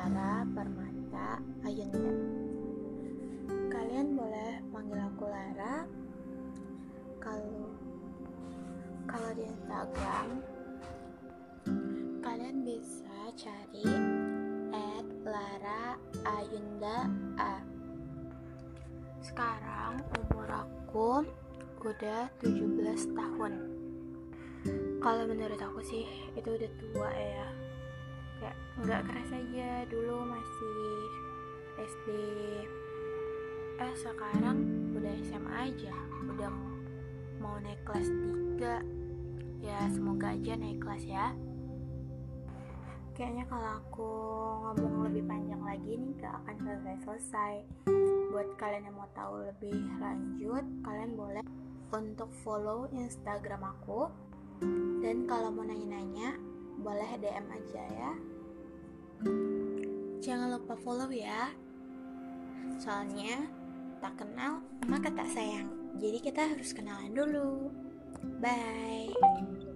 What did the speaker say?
Lara Permata Ayunda. Kalian boleh manggil aku Lara. Kalau kalau di Instagram kalian bisa cari @Lara_Ayunda. Sekarang umur aku udah 17 tahun. Kalau menurut aku sih itu udah tua ya kayak nggak keras aja dulu masih SD eh sekarang udah SMA aja udah mau naik kelas 3 ya semoga aja naik kelas ya. Kayaknya kalau aku ngomong lebih panjang lagi nih gak akan selesai-selesai. Buat kalian yang mau tahu lebih lanjut kalian boleh untuk follow instagram aku. Dan kalau mau nanya-nanya boleh DM aja ya. Jangan lupa follow ya. Soalnya tak kenal maka tak sayang. Jadi kita harus kenalan dulu. Bye